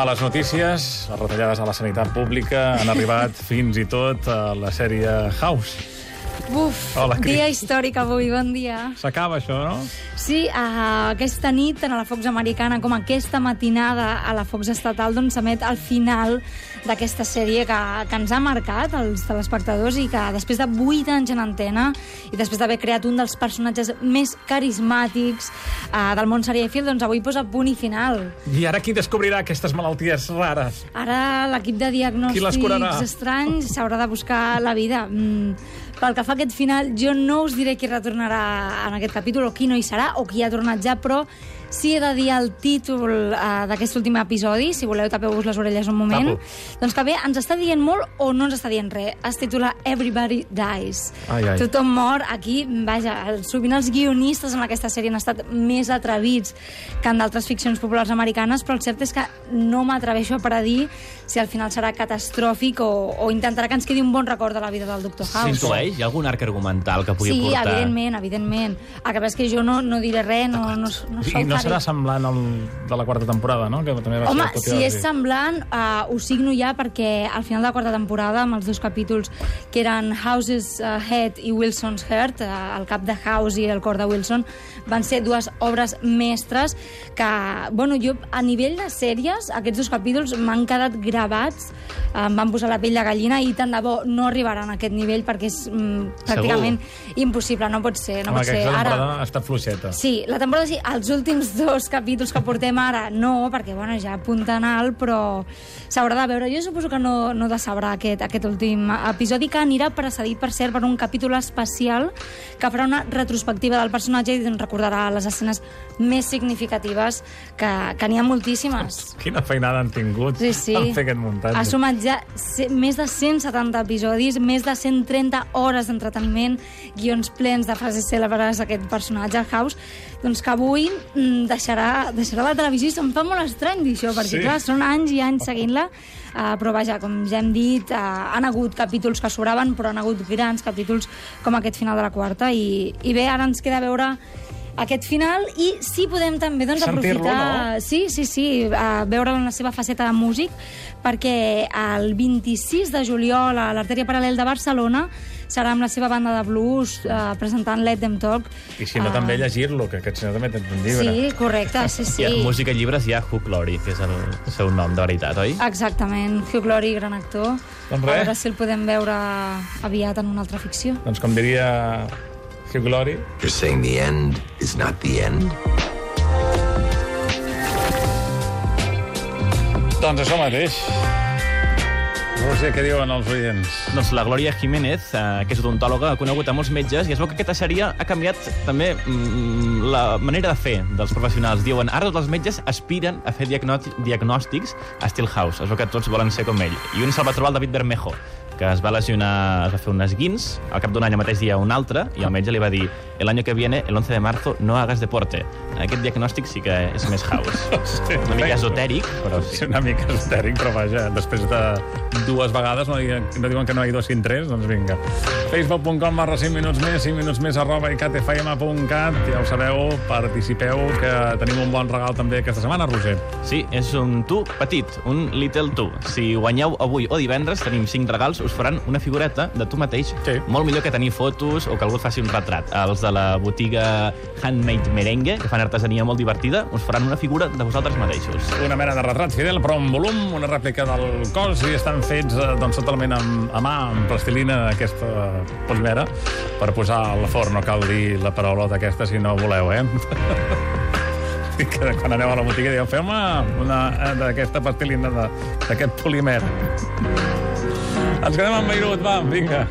males notícies. Les retallades a la sanitat pública han arribat fins i tot a la sèrie House. Buf, Hola, Cris. dia històric avui, bon dia. S'acaba això, no? Sí, uh, aquesta nit, tant a la Fox americana com aquesta matinada a la Fox estatal, doncs s'emet el final d'aquesta sèrie que, que ens ha marcat, els telespectadors, i que després de 8 anys en antena i després d'haver creat un dels personatges més carismàtics uh, del món serièfil, doncs avui posa punt i final. I ara qui descobrirà aquestes malalties rares? Ara l'equip de diagnòstics estranys s'haurà de buscar la vida. Mm, pel que fa a aquest final, jo no us diré qui retornarà en aquest capítol o qui no hi serà o qui ha tornat ja, però sí he de dir el títol uh, d'aquest últim episodi, si voleu tapeu-vos les orelles un moment, Tapo. doncs que bé, ens està dient molt o no ens està dient res. Es titula Everybody Dies. Ai, ai. Tothom mor. Aquí, vaja, sovint els guionistes en aquesta sèrie han estat més atrevits que en d'altres ficcions populars americanes, però el cert és que no m'atreveixo a predir si al final serà catastròfic o, o intentarà que ens quedi un bon record de la vida del Dr. House. S'intueix? Hi ha algun arc argumental que pugui Sí, portar... evidentment, evidentment. El que passa és que jo no, no diré res, no, no, no I no. Serà semblant al de la quarta temporada, no? Que també va Home, ser si és semblant, uh, ho signo ja perquè al final de la quarta temporada, amb els dos capítols que eren House's uh, Head i Wilson's Heart, uh, el cap de House i el cor de Wilson, van ser dues obres mestres que, bueno, jo a nivell de sèries, aquests dos capítols m'han quedat gravats, uh, em van posar la pell de gallina i tant de bo no arribaran a aquest nivell perquè és mm, pràcticament impossible, no pot ser, no Home, pot ser. Ara, temporada ha estat fluixeta. Sí, la temporada sí, els últims dos capítols que portem ara no, perquè bueno, ja apunten alt, però s'haurà de veure. Jo suposo que no, no decebrà aquest, aquest últim episodi, que anirà precedit, per cert, per un capítol especial que farà una retrospectiva del personatge i recordarà les escenes més significatives, que, que n'hi ha moltíssimes. Quina feinada han tingut Sí, sí. en fer aquest muntatge. Ha sumat ja més de 170 episodis, més de 130 hores d'entreteniment, guions plens de frases cèlebres aquest personatge, House, doncs que avui mm, deixarà, deixarà la televisió i se'm fa molt estrany dir això, perquè Sí. clar, són anys i anys seguint-la, uh, però vaja, com ja hem dit, uh, han hagut capítols que sobraven, però han hagut grans capítols com aquest final de la quarta, i, i bé, ara ens queda veure aquest final i si podem també doncs, aprofitar no? sí, sí, sí, a veure'l en la seva faceta de músic, perquè el 26 de juliol a l'Artèria Paral·lel de Barcelona serà amb la seva banda de blues eh, presentant Let Them Talk. I si no, Eh, també llegir-lo, que aquest senyor també té un llibre. Sí, correcte, sí, sí. Hi ha música i llibres, hi ha Hugh Laurie, que és el seu nom de veritat, oi? Exactament, Hugh Laurie, gran actor. Doncs A res. veure si el podem veure aviat en una altra ficció. Doncs com diria Hugh Glory, You're saying the end is not the end? doncs això mateix. Roger, què diuen els oients? Doncs la Glòria Jiménez, eh, que és odontòloga, ha conegut a molts metges i es veu que aquesta sèrie ha canviat també mm, la manera de fer dels professionals. Diuen, ara tots els metges aspiren a fer diagnòsti- diagnòstics a Stillhouse. Es veu que tots volen ser com ell. I un se'l va trobar el David Bermejo, que es va lesionar, es va fer un esguins, al cap d'un any el mateix dia un altre, i el metge li va dir el año que viene, el 11 de marzo, no hagas deporte. Aquest diagnòstic sí que és més house. Sí, Una mica esotèric, però Sí, sí. una mica esotèric, però vaja, després de dues vegades no diuen, no diuen que no hi dos sin tres, doncs vinga. Facebook.com barra 5 minuts més, 5 minuts més arroba icatfm.cat, ja ho sabeu, participeu, que tenim un bon regal també aquesta setmana, Roger. Sí, és un tu petit, un little tu. Si guanyeu avui o divendres, tenim cinc regals, us faran una figureta de tu mateix. Sí. Molt millor que tenir fotos o que algú et faci un retrat. Els de la botiga Handmade Merengue, que fan artesania molt divertida, us faran una figura de vosaltres mateixos. Una mena de retrat fidel, però en volum, una rèplica del cos, i estan fets eh, doncs, totalment amb, a mà, amb plastilina d'aquesta polimera, per posar al forn. No cal dir la paraulota aquesta si no voleu, eh? Que quan aneu a la botiga dieu, feu-me una eh, d'aquesta plastilina de- d'aquest polimer. Ens quedem amb Beirut, va, vinga.